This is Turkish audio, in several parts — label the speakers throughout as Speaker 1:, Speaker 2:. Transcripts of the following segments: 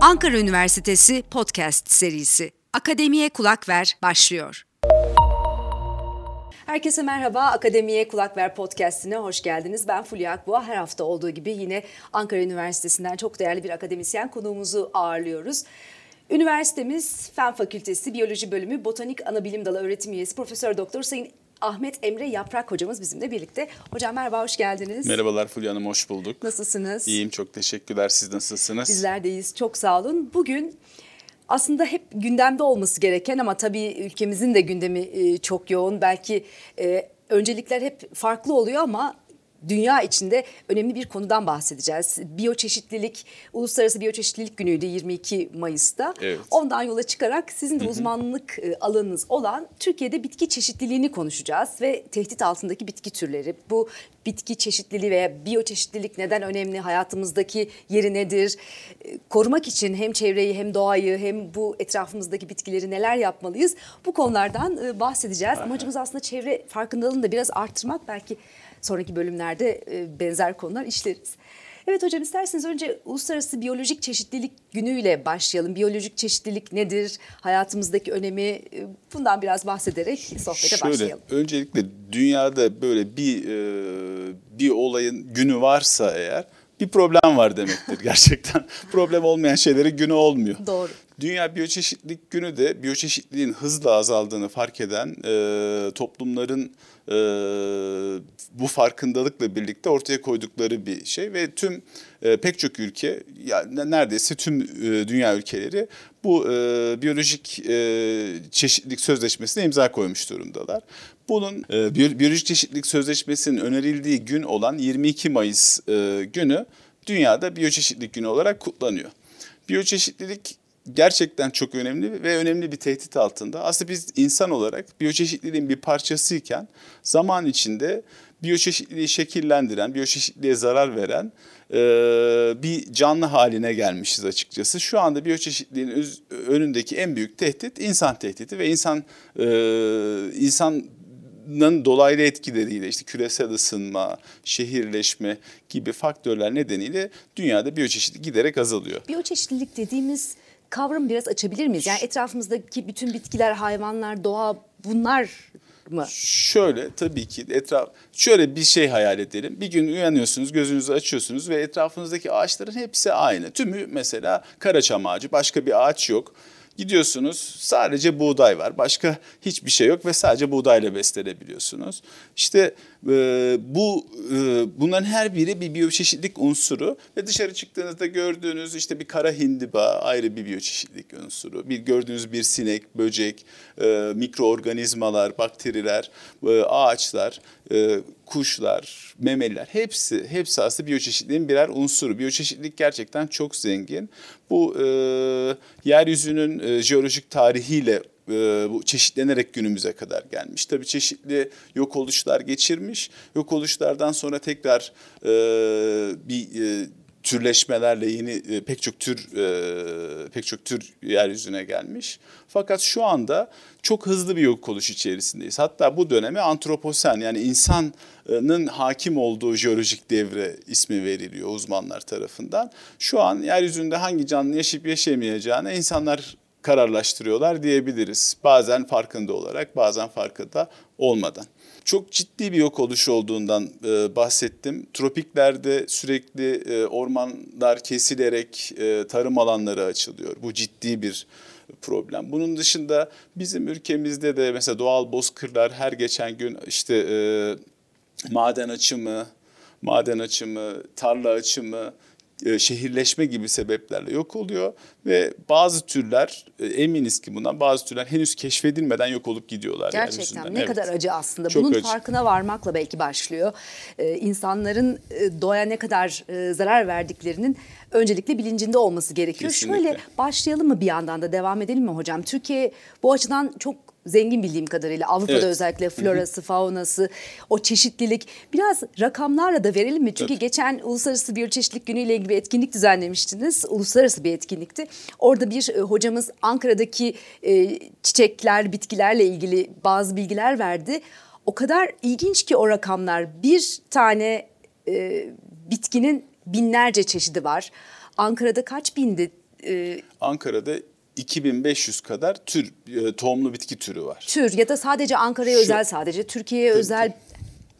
Speaker 1: Ankara Üniversitesi Podcast serisi Akademiye Kulak Ver başlıyor. Herkese merhaba. Akademiye Kulak Ver podcastine hoş geldiniz. Ben Fulya Akboğa. Her hafta olduğu gibi yine Ankara Üniversitesi'nden çok değerli bir akademisyen konuğumuzu ağırlıyoruz. Üniversitemiz Fen Fakültesi Biyoloji Bölümü Botanik Anabilim Dalı öğretim üyesi Profesör Doktor Sayın Ahmet Emre Yaprak hocamız bizimle birlikte. Hocam merhaba, hoş geldiniz.
Speaker 2: Merhabalar Fulya Hanım, hoş bulduk.
Speaker 1: Nasılsınız?
Speaker 2: İyiyim, çok teşekkürler. Siz nasılsınız?
Speaker 1: Bizler deyiz, çok sağ olun. Bugün aslında hep gündemde olması gereken ama tabii ülkemizin de gündemi e, çok yoğun. Belki e, öncelikler hep farklı oluyor ama dünya içinde önemli bir konudan bahsedeceğiz. Biyoçeşitlilik, Uluslararası Biyoçeşitlilik Günü'ydü 22 Mayıs'ta.
Speaker 2: Evet.
Speaker 1: Ondan yola çıkarak sizin de uzmanlık e, alanınız olan Türkiye'de bitki çeşitliliğini konuşacağız ve tehdit altındaki bitki türleri. Bu bitki çeşitliliği veya biyoçeşitlilik neden önemli, hayatımızdaki yeri nedir? E, korumak için hem çevreyi hem doğayı hem bu etrafımızdaki bitkileri neler yapmalıyız? Bu konulardan e, bahsedeceğiz. Amacımız aslında çevre farkındalığını da biraz arttırmak belki sonraki bölümlerde e, benzer konular işleriz. Evet hocam isterseniz önce Uluslararası Biyolojik Çeşitlilik Günü'yle başlayalım. Biyolojik çeşitlilik nedir? Hayatımızdaki önemi e, bundan biraz bahsederek sohbete
Speaker 2: Şöyle,
Speaker 1: başlayalım.
Speaker 2: Öncelikle dünyada böyle bir e, bir olayın günü varsa eğer bir problem var demektir gerçekten. problem olmayan şeylere günü olmuyor.
Speaker 1: Doğru.
Speaker 2: Dünya Biyoçeşitlilik Günü de biyoçeşitliliğin hızla azaldığını fark eden e, toplumların e, bu farkındalıkla birlikte ortaya koydukları bir şey ve tüm e, pek çok ülke yani neredeyse tüm e, dünya ülkeleri bu e, biyolojik e, çeşitlilik sözleşmesine imza koymuş durumdalar. Bunun e, biyolojik çeşitlilik sözleşmesinin önerildiği gün olan 22 Mayıs e, günü dünyada biyoçeşitlilik günü olarak kutlanıyor. Biyoçeşitlilik gerçekten çok önemli ve önemli bir tehdit altında. Aslında biz insan olarak biyoçeşitliliğin bir parçasıyken zaman içinde biyoçeşitliliği şekillendiren, biyoçeşitliliğe zarar veren e, bir canlı haline gelmişiz açıkçası. Şu anda biyoçeşitliliğin önündeki en büyük tehdit insan tehdidi ve insan e, insan dolaylı etkileriyle işte küresel ısınma, şehirleşme gibi faktörler nedeniyle dünyada biyoçeşitlilik giderek azalıyor.
Speaker 1: Biyoçeşitlilik dediğimiz kavramı biraz açabilir miyiz? Yani etrafımızdaki bütün bitkiler, hayvanlar, doğa bunlar mı?
Speaker 2: Şöyle tabii ki etraf şöyle bir şey hayal edelim. Bir gün uyanıyorsunuz, gözünüzü açıyorsunuz ve etrafınızdaki ağaçların hepsi aynı. Tümü mesela karaçam ağacı, başka bir ağaç yok. Gidiyorsunuz sadece buğday var. Başka hiçbir şey yok ve sadece buğdayla beslenebiliyorsunuz. İşte e, bu e, bunların her biri bir biyoçeşitlik unsuru ve dışarı çıktığınızda gördüğünüz işte bir kara hindiba ayrı bir biyoçeşitlik unsuru. Bir gördüğünüz bir sinek, böcek, e, mikroorganizmalar, bakteriler, e, ağaçlar, e, kuşlar, memeliler hepsi hepsi aslında biyoçeşitliğin birer unsuru. Biyoçeşitlilik gerçekten çok zengin. Bu e, yeryüzünün e, jeolojik tarihiyle e, bu çeşitlenerek günümüze kadar gelmiş. Tabii çeşitli yok oluşlar geçirmiş. Yok oluşlardan sonra tekrar e, bir e, türleşmelerle yeni e, pek çok tür e, pek çok tür yeryüzüne gelmiş. Fakat şu anda çok hızlı bir yok oluş içerisindeyiz. Hatta bu döneme antroposen yani insanın hakim olduğu jeolojik devre ismi veriliyor uzmanlar tarafından. Şu an yeryüzünde hangi canlı yaşayıp yaşayamayacağını insanlar kararlaştırıyorlar diyebiliriz. Bazen farkında olarak, bazen farkında olmadan. Çok ciddi bir yok oluş olduğundan e, bahsettim. Tropiklerde sürekli e, ormanlar kesilerek e, tarım alanları açılıyor. Bu ciddi bir problem. Bunun dışında bizim ülkemizde de mesela doğal bozkırlar her geçen gün işte e, maden açımı, maden açımı, tarla açımı, şehirleşme gibi sebeplerle yok oluyor ve bazı türler e, eminiz ki bundan bazı türler henüz keşfedilmeden yok olup gidiyorlar.
Speaker 1: Gerçekten ne evet. kadar acı aslında. Çok Bunun acı. farkına varmakla belki başlıyor. Ee, insanların e, doğaya ne kadar e, zarar verdiklerinin öncelikle bilincinde olması gerekiyor. Kesinlikle. Şöyle başlayalım mı bir yandan da devam edelim mi hocam? Türkiye bu açıdan çok zengin bildiğim kadarıyla Avrupa'da evet. özellikle florası, faunası, o çeşitlilik biraz rakamlarla da verelim mi? Çünkü evet. geçen Uluslararası Biyoçeşitlilik Günü ile ilgili bir etkinlik düzenlemiştiniz. Uluslararası bir etkinlikti. Orada bir e, hocamız Ankara'daki e, çiçekler, bitkilerle ilgili bazı bilgiler verdi. O kadar ilginç ki o rakamlar. Bir tane e, bitkinin binlerce çeşidi var. Ankara'da kaç bindi?
Speaker 2: Ee, Ankara'da 2500 kadar tür e, tohumlu bitki türü var.
Speaker 1: Tür ya da sadece Ankara'ya özel sadece Türkiye'ye özel.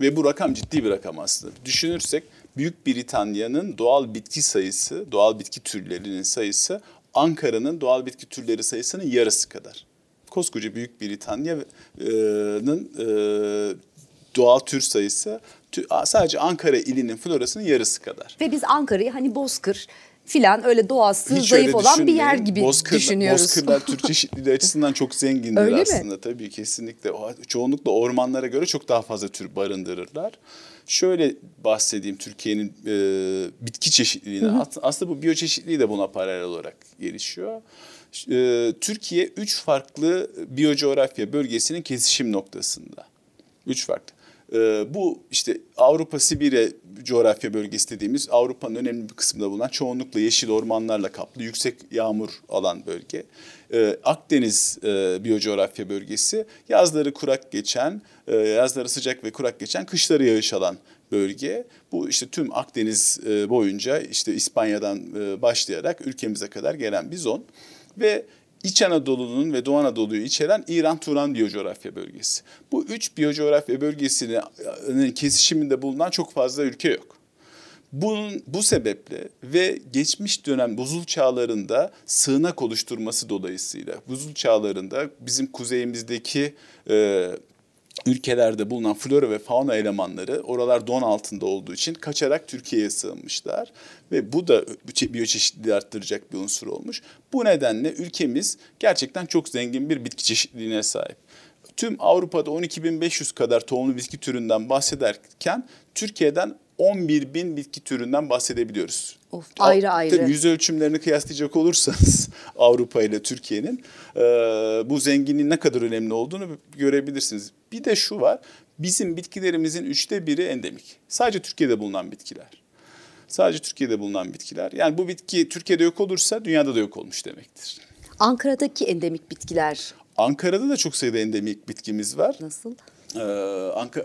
Speaker 2: Ve bu rakam ciddi bir rakam aslında. Düşünürsek Büyük Britanya'nın doğal bitki sayısı, doğal bitki türlerinin sayısı Ankara'nın doğal bitki türleri sayısının yarısı kadar. Koskoca Büyük Britanya'nın e, doğal tür sayısı sadece Ankara ilinin florasının yarısı kadar.
Speaker 1: Ve biz Ankara'yı hani Bozkır filan öyle doğası Hiç zayıf olan bir yer gibi Bozkırlar, düşünüyoruz.
Speaker 2: Bozkırlar Türk çeşitliliği açısından çok zengindir öyle aslında mi? tabii kesinlikle. Çoğunlukla ormanlara göre çok daha fazla tür barındırırlar. Şöyle bahsedeyim Türkiye'nin e, bitki çeşitliliğine. Hı hı. Aslında bu biyoçeşitliliği de buna paralel olarak gelişiyor. E, Türkiye üç farklı biyocoğrafya bölgesinin kesişim noktasında. Üç farklı. E, bu işte Avrupa Sibirya coğrafya bölgesi dediğimiz Avrupa'nın önemli bir kısmında bulunan çoğunlukla yeşil ormanlarla kaplı yüksek yağmur alan bölge. Ee, Akdeniz e, biyocoğrafya bölgesi yazları kurak geçen, e, yazları sıcak ve kurak geçen, kışları yağış alan bölge. Bu işte tüm Akdeniz e, boyunca işte İspanya'dan e, başlayarak ülkemize kadar gelen bir zon. Ve İç Anadolu'nun ve Doğu Anadolu'yu içeren İran-Turan biyocoğrafya bölgesi. Bu üç biyocoğrafya bölgesinin kesişiminde bulunan çok fazla ülke yok. Bunun, bu sebeple ve geçmiş dönem buzul çağlarında sığınak oluşturması dolayısıyla buzul çağlarında bizim kuzeyimizdeki e, ülkelerde bulunan flora ve fauna elemanları oralar don altında olduğu için kaçarak Türkiye'ye sığınmışlar ve bu da biyoçeşitliliği arttıracak bir unsur olmuş. Bu nedenle ülkemiz gerçekten çok zengin bir bitki çeşitliliğine sahip. Tüm Avrupa'da 12.500 kadar tohumlu bitki türünden bahsederken Türkiye'den 11 bin bitki türünden bahsedebiliyoruz.
Speaker 1: Of, ayrı ayrı.
Speaker 2: Tabii yüz ölçümlerini kıyaslayacak olursanız Avrupa ile Türkiye'nin e, bu zenginliğin ne kadar önemli olduğunu görebilirsiniz. Bir de şu var, bizim bitkilerimizin üçte biri endemik. Sadece Türkiye'de bulunan bitkiler. Sadece Türkiye'de bulunan bitkiler. Yani bu bitki Türkiye'de yok olursa dünyada da yok olmuş demektir.
Speaker 1: Ankara'daki endemik bitkiler?
Speaker 2: Ankara'da da çok sayıda endemik bitkimiz var.
Speaker 1: Nasıl?
Speaker 2: Ee,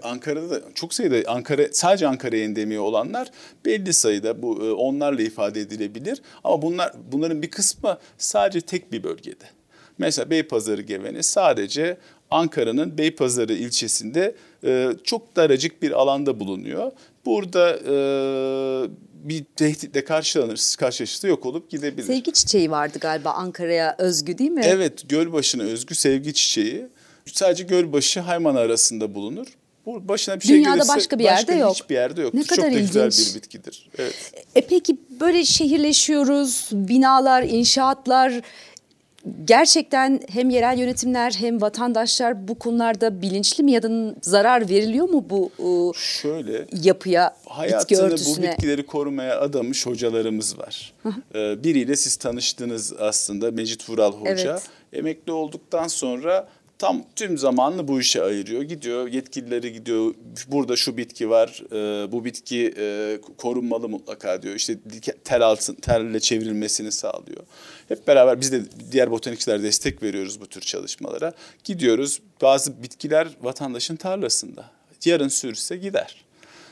Speaker 2: Ankara'da da çok sayıda Ankara sadece Ankara endemiği olanlar belli sayıda bu e, onlarla ifade edilebilir ama bunlar bunların bir kısmı sadece tek bir bölgede. Mesela Beypazarı geveni sadece Ankara'nın Beypazarı ilçesinde e, çok daracık bir alanda bulunuyor. Burada e, bir tehditle karşılanır, karşılaşırsa yok olup gidebilir.
Speaker 1: Sevgi çiçeği vardı galiba Ankara'ya özgü değil mi?
Speaker 2: Evet, Gölbaşı'na özgü sevgi çiçeği sadece Gölbaşı Hayman arasında bulunur. Bu başına bir şey
Speaker 1: Dünyada
Speaker 2: gelirse
Speaker 1: başka bir yerde
Speaker 2: başka
Speaker 1: yok.
Speaker 2: hiçbir yerde yok.
Speaker 1: Ne
Speaker 2: Çok
Speaker 1: kadar
Speaker 2: da
Speaker 1: ilginç.
Speaker 2: güzel bir bitkidir. Evet.
Speaker 1: E peki böyle şehirleşiyoruz, binalar, inşaatlar gerçekten hem yerel yönetimler hem vatandaşlar bu konularda bilinçli mi ya da zarar veriliyor mu bu e, Şöyle, yapıya, bitki örtüsüne?
Speaker 2: bu bitkileri korumaya adamış hocalarımız var. ee, biriyle siz tanıştınız aslında Mecit Vural Hoca. Evet. Emekli olduktan sonra tam tüm zamanını bu işe ayırıyor. Gidiyor yetkilileri gidiyor burada şu bitki var e, bu bitki e, korunmalı mutlaka diyor. İşte tel altın telle çevrilmesini sağlıyor. Hep beraber biz de diğer botanikçiler destek veriyoruz bu tür çalışmalara. Gidiyoruz bazı bitkiler vatandaşın tarlasında. Yarın sürse gider.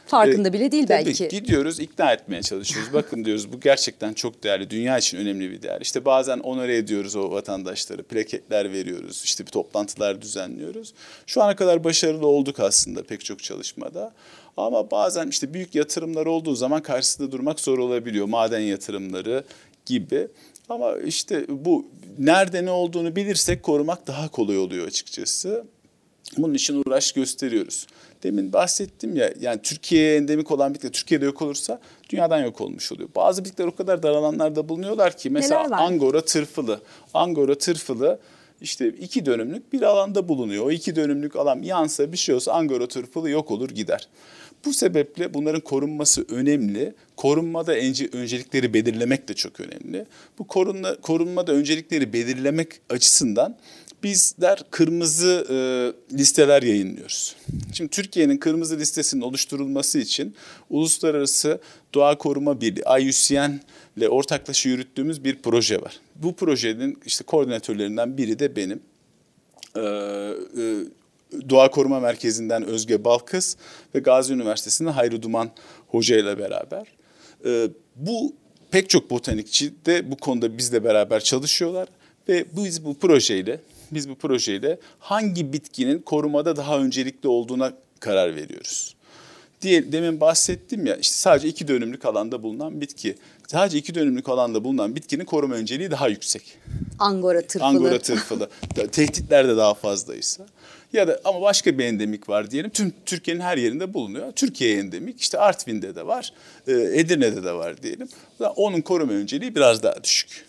Speaker 1: Farkında ee, bile değil
Speaker 2: tabii
Speaker 1: belki.
Speaker 2: Gidiyoruz ikna etmeye çalışıyoruz. Bakın diyoruz bu gerçekten çok değerli. Dünya için önemli bir değer. İşte bazen onore ediyoruz o vatandaşları. Plaketler veriyoruz. İşte bir toplantılar düzenliyoruz. Şu ana kadar başarılı olduk aslında pek çok çalışmada. Ama bazen işte büyük yatırımlar olduğu zaman karşısında durmak zor olabiliyor. Maden yatırımları gibi. Ama işte bu nerede ne olduğunu bilirsek korumak daha kolay oluyor açıkçası. Bunun için uğraş gösteriyoruz. Demin bahsettim ya yani Türkiye'ye endemik olan bitkiler Türkiye'de yok olursa dünyadan yok olmuş oluyor. Bazı bitkiler o kadar dar alanlarda bulunuyorlar ki mesela Angora tırfılı. Angora tırfılı işte iki dönümlük bir alanda bulunuyor. O iki dönümlük alan yansa bir şey olsa Angora tırfılı yok olur gider. Bu sebeple bunların korunması önemli. Korunmada öncelikleri belirlemek de çok önemli. Bu korunma, korunmada öncelikleri belirlemek açısından bizler kırmızı e, listeler yayınlıyoruz. Şimdi Türkiye'nin kırmızı listesinin oluşturulması için Uluslararası Doğa Koruma Birliği IUCN ile ortaklaşa yürüttüğümüz bir proje var. Bu projenin işte koordinatörlerinden biri de benim. Ee, e, Doğa Koruma Merkezi'nden Özge Balkız ve Gazi Üniversitesi'nden Hayri Duman Hoca ile beraber. E, bu pek çok botanikçi de bu konuda bizle beraber çalışıyorlar ve biz bu projeyle biz bu projeyle hangi bitkinin korumada daha öncelikli olduğuna karar veriyoruz. Diye, demin bahsettim ya işte sadece iki dönümlük alanda bulunan bitki. Sadece iki dönümlük alanda bulunan bitkinin koruma önceliği daha yüksek.
Speaker 1: Angora tırfılı.
Speaker 2: Angora tırfılı. Tehditler de daha fazlaysa. Ya da ama başka bir endemik var diyelim. Tüm Türkiye'nin her yerinde bulunuyor. Türkiye endemik. İşte Artvin'de de var. Edirne'de de var diyelim. Onun koruma önceliği biraz daha düşük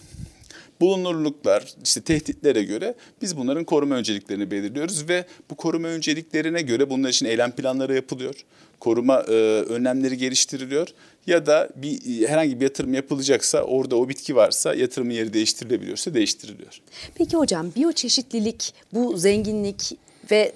Speaker 2: bulunurluklar, işte tehditlere göre biz bunların koruma önceliklerini belirliyoruz ve bu koruma önceliklerine göre bunlar için eylem planları yapılıyor. Koruma e, önlemleri geliştiriliyor ya da bir herhangi bir yatırım yapılacaksa orada o bitki varsa yatırımın yeri değiştirilebiliyorsa değiştiriliyor.
Speaker 1: Peki hocam biyoçeşitlilik, bu zenginlik ve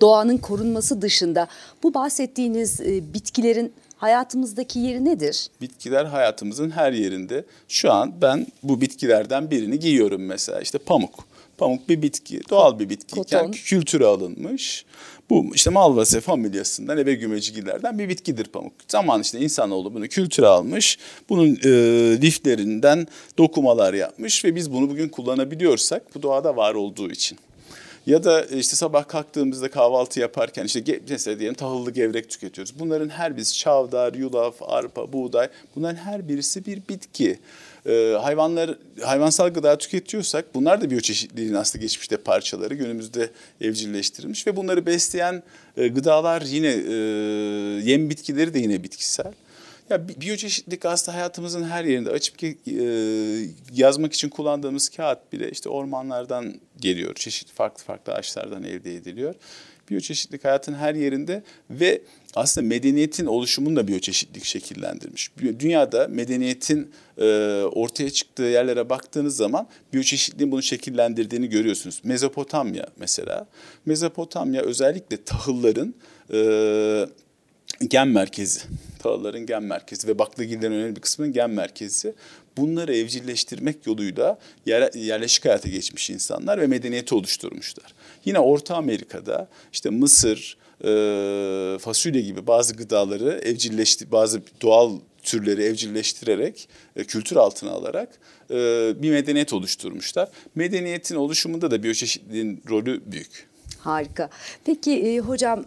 Speaker 1: doğanın korunması dışında bu bahsettiğiniz e, bitkilerin hayatımızdaki yeri nedir?
Speaker 2: Bitkiler hayatımızın her yerinde. Şu an ben bu bitkilerden birini giyiyorum mesela işte pamuk. Pamuk bir bitki, doğal bir bitkiyken Koton. kültüre alınmış. Bu işte Malvaceae familyasından ebe gümecigillerden bir bitkidir pamuk. Zaman işte insanoğlu bunu kültüre almış. Bunun e, liflerinden dokumalar yapmış ve biz bunu bugün kullanabiliyorsak bu doğada var olduğu için. Ya da işte sabah kalktığımızda kahvaltı yaparken işte mesela diyelim tahıllı gevrek tüketiyoruz. Bunların her birisi çavdar, yulaf, arpa, buğday bunların her birisi bir bitki. Ee, hayvanlar hayvansal gıda tüketiyorsak bunlar da biyoçeşitliliğin aslında geçmişte parçaları günümüzde evcilleştirilmiş ve bunları besleyen e, gıdalar yine e, yem bitkileri de yine bitkisel. Ya biyoçeşitlilik aslında hayatımızın her yerinde açıp e, yazmak için kullandığımız kağıt bile işte ormanlardan geliyor. Çeşitli farklı farklı ağaçlardan elde ediliyor. Biyoçeşitlilik hayatın her yerinde ve aslında medeniyetin oluşumunu da biyoçeşitlilik şekillendirmiş. Dünyada medeniyetin e, ortaya çıktığı yerlere baktığınız zaman biyoçeşitliğin bunu şekillendirdiğini görüyorsunuz. Mezopotamya mesela. Mezopotamya özellikle tahılların e, gen merkezi. Tahılların gen merkezi ve baklagillerin önemli bir kısmının gen merkezi. Bunları evcilleştirmek yoluyla yer, yerleşik hayata geçmiş insanlar ve medeniyeti oluşturmuşlar. Yine Orta Amerika'da işte Mısır, e, fasulye gibi bazı gıdaları evcilleşti, bazı doğal türleri evcilleştirerek, e, kültür altına alarak e, bir medeniyet oluşturmuşlar. Medeniyetin oluşumunda da biyoçeşitliliğin rolü büyük.
Speaker 1: Harika. Peki e, hocam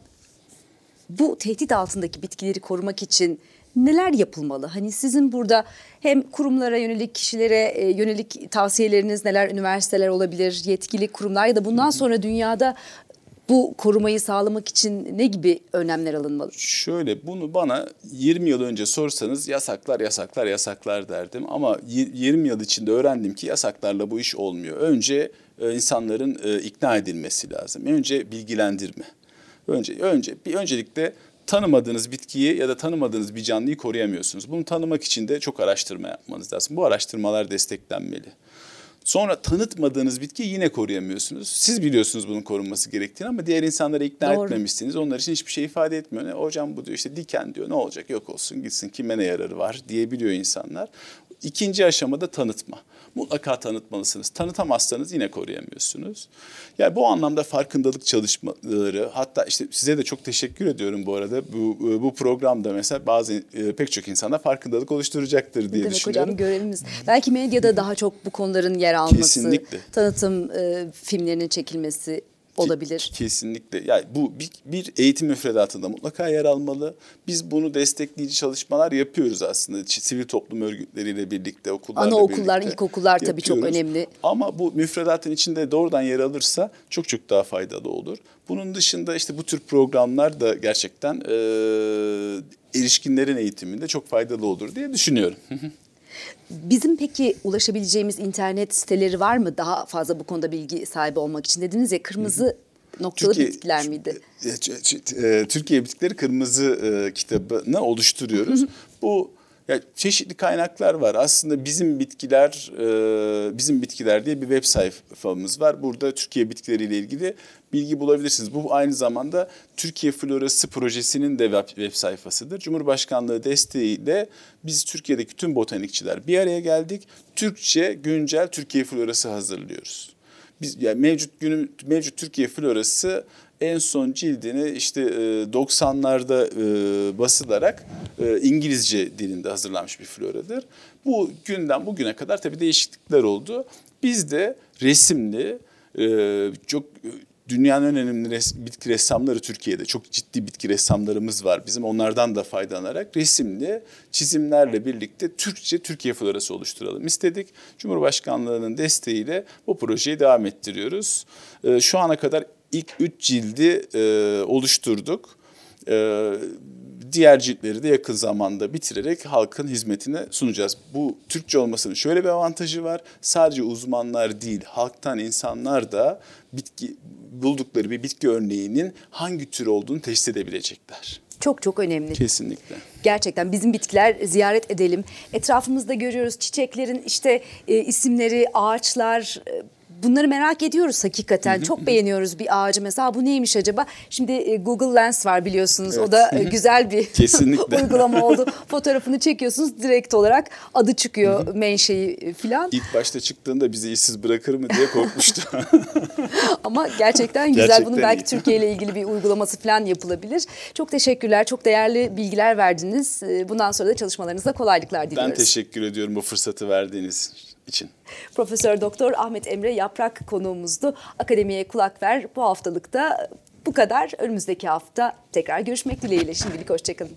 Speaker 1: bu tehdit altındaki bitkileri korumak için neler yapılmalı? Hani sizin burada hem kurumlara yönelik kişilere e, yönelik tavsiyeleriniz neler üniversiteler olabilir, yetkili kurumlar ya da bundan sonra dünyada bu korumayı sağlamak için ne gibi önlemler alınmalı?
Speaker 2: Şöyle bunu bana 20 yıl önce sorsanız yasaklar yasaklar yasaklar derdim ama 20 yıl içinde öğrendim ki yasaklarla bu iş olmuyor. Önce e, insanların e, ikna edilmesi lazım. Önce bilgilendirme. Önce önce bir öncelikle tanımadığınız bitkiyi ya da tanımadığınız bir canlıyı koruyamıyorsunuz. Bunu tanımak için de çok araştırma yapmanız lazım. Bu araştırmalar desteklenmeli. Sonra tanıtmadığınız bitkiyi yine koruyamıyorsunuz. Siz biliyorsunuz bunun korunması gerektiğini ama diğer insanlara ikna Doğru. etmemişsiniz. Onlar için hiçbir şey ifade etmiyor. Ne, hocam bu diyor işte diken diyor ne olacak yok olsun gitsin kime ne yararı var diyebiliyor insanlar. İkinci aşamada tanıtma. Mutlaka tanıtmalısınız. Tanıtamazsanız yine koruyamıyorsunuz. Yani bu anlamda farkındalık çalışmaları hatta işte size de çok teşekkür ediyorum bu arada. Bu bu programda mesela bazı e, pek çok insana farkındalık oluşturacaktır diye Demek düşünüyorum.
Speaker 1: hocam görevimiz. Belki medyada daha çok bu konuların yer alması, Kesinlikle. tanıtım e, filmlerinin çekilmesi olabilir.
Speaker 2: Kesinlikle. Yani bu bir, bir eğitim müfredatında mutlaka yer almalı. Biz bunu destekleyici çalışmalar yapıyoruz aslında. Sivil toplum örgütleriyle birlikte, okullarla
Speaker 1: Anaokullar, birlikte ilkokullar tabii çok önemli.
Speaker 2: Ama bu müfredatın içinde doğrudan yer alırsa çok çok daha faydalı olur. Bunun dışında işte bu tür programlar da gerçekten e, erişkinlerin eğitiminde çok faydalı olur diye düşünüyorum.
Speaker 1: Bizim peki ulaşabileceğimiz internet siteleri var mı daha fazla bu konuda bilgi sahibi olmak için? Dediniz ya kırmızı noktalı Türkiye, bitkiler miydi?
Speaker 2: E, e, Türkiye Bitkileri Kırmızı e, kitabını oluşturuyoruz. Bu ya çeşitli kaynaklar var. Aslında bizim bitkiler, e, bizim bitkiler diye bir web sayfamız var. Burada Türkiye bitkileriyle ilgili bilgi bulabilirsiniz. Bu aynı zamanda Türkiye Florası projesinin de web, web sayfasıdır. Cumhurbaşkanlığı desteğiyle biz Türkiye'deki tüm botanikçiler bir araya geldik. Türkçe güncel Türkiye Florası hazırlıyoruz. Biz yani mevcut günüm mevcut Türkiye Florası en son cildini işte 90'larda basılarak İngilizce dilinde hazırlanmış bir floradır. Bu günden bugüne kadar tabii değişiklikler oldu. Biz de resimli çok dünyanın önemli res, bitki ressamları Türkiye'de. Çok ciddi bitki ressamlarımız var bizim. Onlardan da faydalanarak resimli çizimlerle birlikte Türkçe Türkiye florası oluşturalım istedik. Cumhurbaşkanlığının desteğiyle bu projeyi devam ettiriyoruz. Şu ana kadar ilk üç cildi e, oluşturduk. E, diğer ciltleri de yakın zamanda bitirerek halkın hizmetine sunacağız. Bu Türkçe olmasının şöyle bir avantajı var. Sadece uzmanlar değil, halktan insanlar da bitki buldukları bir bitki örneğinin hangi tür olduğunu teşhis edebilecekler.
Speaker 1: Çok çok önemli.
Speaker 2: Kesinlikle.
Speaker 1: Gerçekten bizim bitkiler ziyaret edelim. Etrafımızda görüyoruz çiçeklerin işte e, isimleri, ağaçlar, e, bunları merak ediyoruz hakikaten. Çok beğeniyoruz bir ağacı mesela. Bu neymiş acaba? Şimdi e, Google Lens var biliyorsunuz. Evet. O da e, güzel bir uygulama oldu. Fotoğrafını çekiyorsunuz direkt olarak adı çıkıyor menşei e, filan.
Speaker 2: İlk başta çıktığında bizi işsiz bırakır mı diye korkmuştu.
Speaker 1: Ama gerçekten güzel. Gerçekten Bunun belki iyi. Türkiye ile ilgili bir uygulaması falan yapılabilir. Çok teşekkürler. Çok değerli bilgiler verdiniz. Bundan sonra da çalışmalarınızda kolaylıklar diliyoruz.
Speaker 2: Ben teşekkür ediyorum bu fırsatı verdiğiniz için.
Speaker 1: Profesör Doktor Ahmet Emre Yaprak konuğumuzdu. Akademiye kulak ver. Bu haftalıkta bu kadar. Önümüzdeki hafta tekrar görüşmek dileğiyle. Şimdilik hoşçakalın.